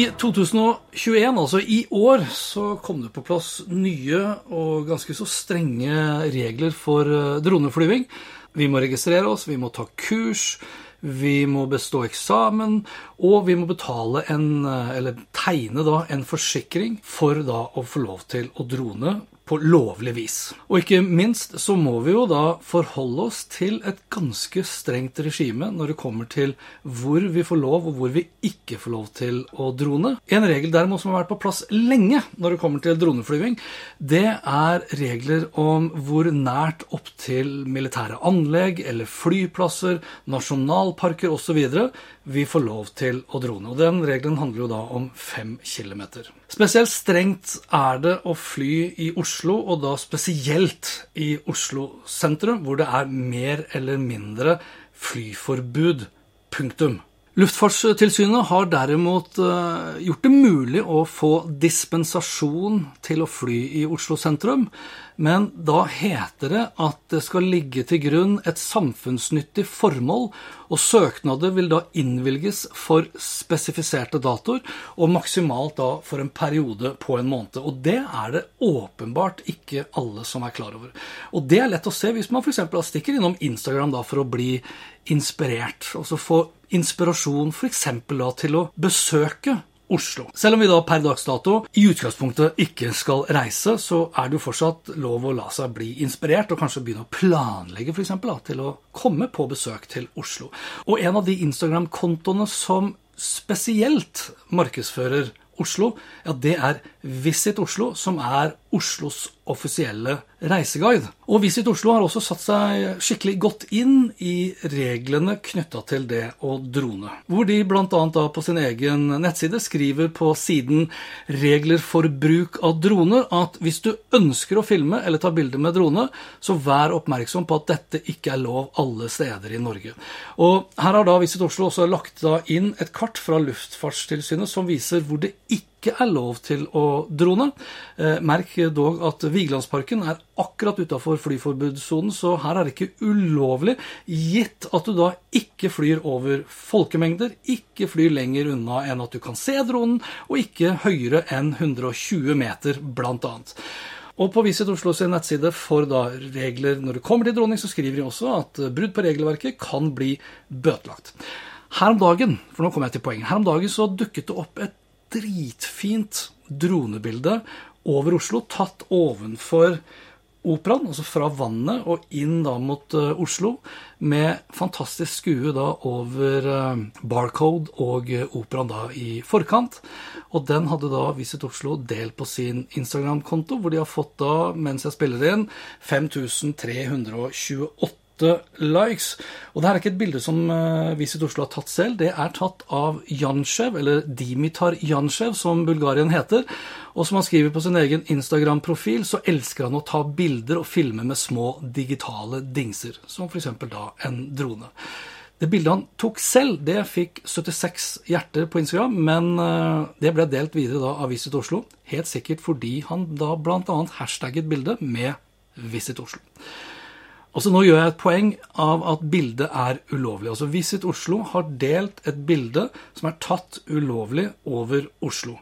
I 2021, altså i år, så kom det på plass nye og ganske så strenge regler for eh, droneflyving. Vi må registrere oss, vi må ta kurs, vi må bestå eksamen, og vi må betale en, eh, eller tegne da, en forsikring for da å få lov til å drone på lovlig vis. Og ikke minst så må vi jo da forholde oss til et ganske strengt regime når det kommer til hvor vi får lov og hvor vi ikke får lov til å drone. En regel derimot som har vært på plass lenge når det kommer til droneflyving, det er regler om hvor nært opp til militære anlegg eller flyplasser, nasjonalparker osv. vi får lov til å drone. Og den regelen handler jo da om fem kilometer. Spesielt strengt er det å fly i Oslo Oslo, og da spesielt i Oslo sentrum, hvor det er mer eller mindre flyforbud. Punktum. Luftfartstilsynet har derimot uh, gjort det mulig å få dispensasjon til å fly i Oslo sentrum, men da heter det at det skal ligge til grunn et samfunnsnyttig formål, og søknader vil da innvilges for spesifiserte datoer, og maksimalt da for en periode på en måned. Og det er det åpenbart ikke alle som er klar over. Og det er lett å se hvis man f.eks. stikker innom Instagram da for å bli inspirert, og så få inspirasjon f.eks. til å besøke Oslo. Selv om vi da per dags dato i utgangspunktet ikke skal reise, så er det jo fortsatt lov å la seg bli inspirert, og kanskje begynne å planlegge for da, til å komme på besøk til Oslo. Og en av de Instagram-kontoene som spesielt markedsfører Oslo, ja, det er Visit Oslo, som er Oslos offisielle reiseguide. Og Visit Oslo har også satt seg skikkelig godt inn i reglene knytta til det å drone. Hvor de bl.a. på sin egen nettside skriver på siden 'Regler for bruk av droner' at hvis du ønsker å filme eller ta bilder med drone, så vær oppmerksom på at dette ikke er lov alle steder i Norge. Og her har da Visit Oslo også lagt da inn et kart fra Luftfartstilsynet som viser hvor det ikke ikke er lov til å drone. Eh, merk dog at Vigelandsparken er akkurat utafor flyforbudssonen, så her er det ikke ulovlig, gitt at du da ikke flyr over folkemengder, ikke flyr lenger unna enn at du kan se dronen, og ikke høyere enn 120 meter, blant annet. Og på Visit Oslo sin nettside for regler når det kommer til droning, så skriver de også at brudd på regelverket kan bli bøtelagt. Her om dagen for nå kommer jeg til poenget, her om dagen så dukket det opp et dritfint dronebilde over Oslo, tatt ovenfor operaen, altså fra vannet og inn da mot uh, Oslo, med fantastisk skue da over uh, Barcode og uh, operaen da i forkant. Og den hadde da Visit Oslo delt på sin Instagram-konto, hvor de har fått da, mens jeg spiller inn, 5328 likes. Og det her er ikke et bilde som uh, Visit Oslo har tatt selv. Det er tatt av Jansjev, eller Dimitar Jansjev, som Bulgarien heter. Og som han skriver på sin egen Instagram-profil, så elsker han å ta bilder og filme med små digitale dingser. Som f.eks. da en drone. Det bildet han tok selv, det fikk 76 hjerter på Instagram, men uh, det ble delt videre da av Visit Oslo. Helt sikkert fordi han da bl.a. hashtagget bildet med Visit Oslo. Altså Nå gjør jeg et poeng av at bildet er ulovlig. Altså Visit Oslo har delt et bilde som er tatt ulovlig over Oslo.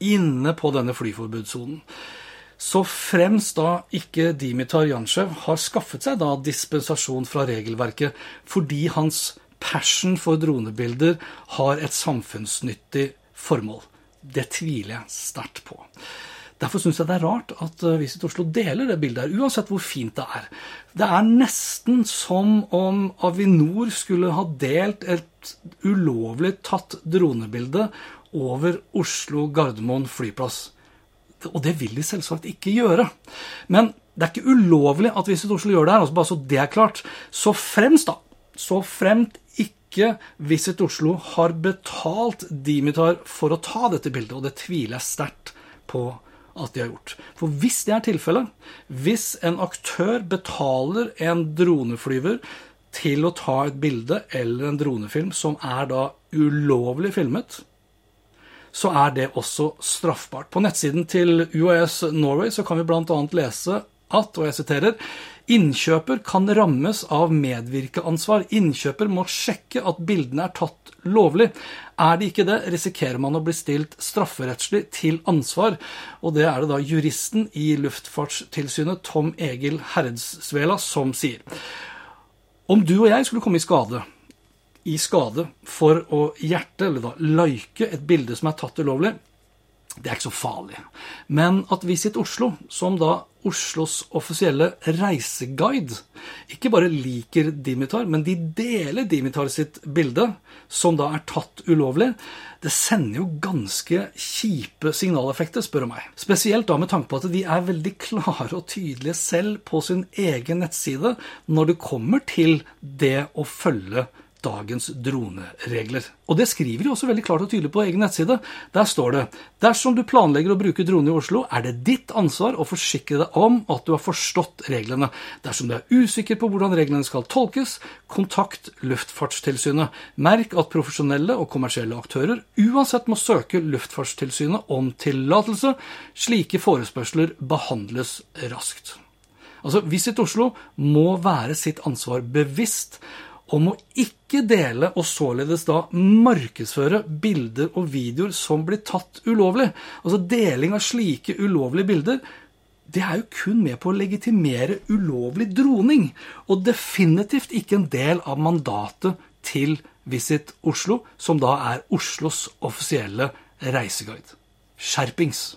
Inne på denne flyforbudssonen. Så fremst da ikke Dimitar Jansjev har skaffet seg da dispensasjon fra regelverket fordi hans passion for dronebilder har et samfunnsnyttig formål. Det tviler jeg sterkt på. Derfor syns jeg det er rart at eh, Visit Oslo deler det bildet her, uansett hvor fint det er. Det er nesten som om Avinor skulle ha delt et ulovlig tatt dronebilde over Oslo Gardermoen flyplass. Og det vil de selvsagt ikke gjøre. Men det er ikke ulovlig at Visit Oslo gjør det her, altså bare så det er klart. Så fremst, da, så fremt ikke Visit Oslo har betalt Dimitar for å ta dette bildet, og det tviler jeg sterkt på at de har gjort. For hvis det er tilfellet, hvis en aktør betaler en droneflyver til å ta et bilde eller en dronefilm som er da ulovlig filmet, så er det også straffbart. På nettsiden til UAS Norway så kan vi bl.a. lese at, og jeg siterer, Innkjøper kan rammes av medvirkeansvar. Innkjøper må sjekke at bildene er tatt lovlig. Er det ikke det, risikerer man å bli stilt strafferettslig til ansvar. Og det er det da juristen i Luftfartstilsynet, Tom Egil Herdsvela, som sier. Om du og jeg skulle komme i skade, i skade for å hjerte, eller da like, et bilde som er tatt ulovlig, det er ikke så farlig. Men at Visit Oslo, som da Oslos offisielle reiseguide, ikke bare liker Dimitar, men de deler Dimitar sitt bilde, som da er tatt ulovlig, det sender jo ganske kjipe signaleffekter, spør du meg. Spesielt da med tanke på at de er veldig klare og tydelige selv på sin egen nettside når det kommer til det å følge dagens droneregler. Og det skriver de også veldig klart og tydelig på egen nettside. Der står det dersom du planlegger å bruke drone i Oslo, er det ditt ansvar å forsikre deg om at du har forstått reglene. Dersom du er usikker på hvordan reglene skal tolkes, kontakt Luftfartstilsynet. Merk at profesjonelle og kommersielle aktører uansett må søke Luftfartstilsynet om tillatelse. Slike forespørsler behandles raskt. Altså, Visit Oslo må være sitt ansvar bevisst om å ikke dele og således da markedsføre bilder og videoer som blir tatt ulovlig. Altså Deling av slike ulovlige bilder det er jo kun med på å legitimere ulovlig droning, og definitivt ikke en del av mandatet til Visit Oslo, som da er Oslos offisielle reiseguide. Skjerpings!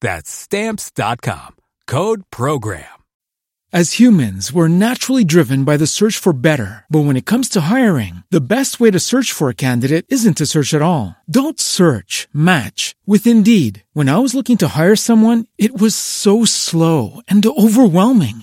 That's stamps.com. Code program. As humans, we're naturally driven by the search for better. But when it comes to hiring, the best way to search for a candidate isn't to search at all. Don't search, match with Indeed. When I was looking to hire someone, it was so slow and overwhelming.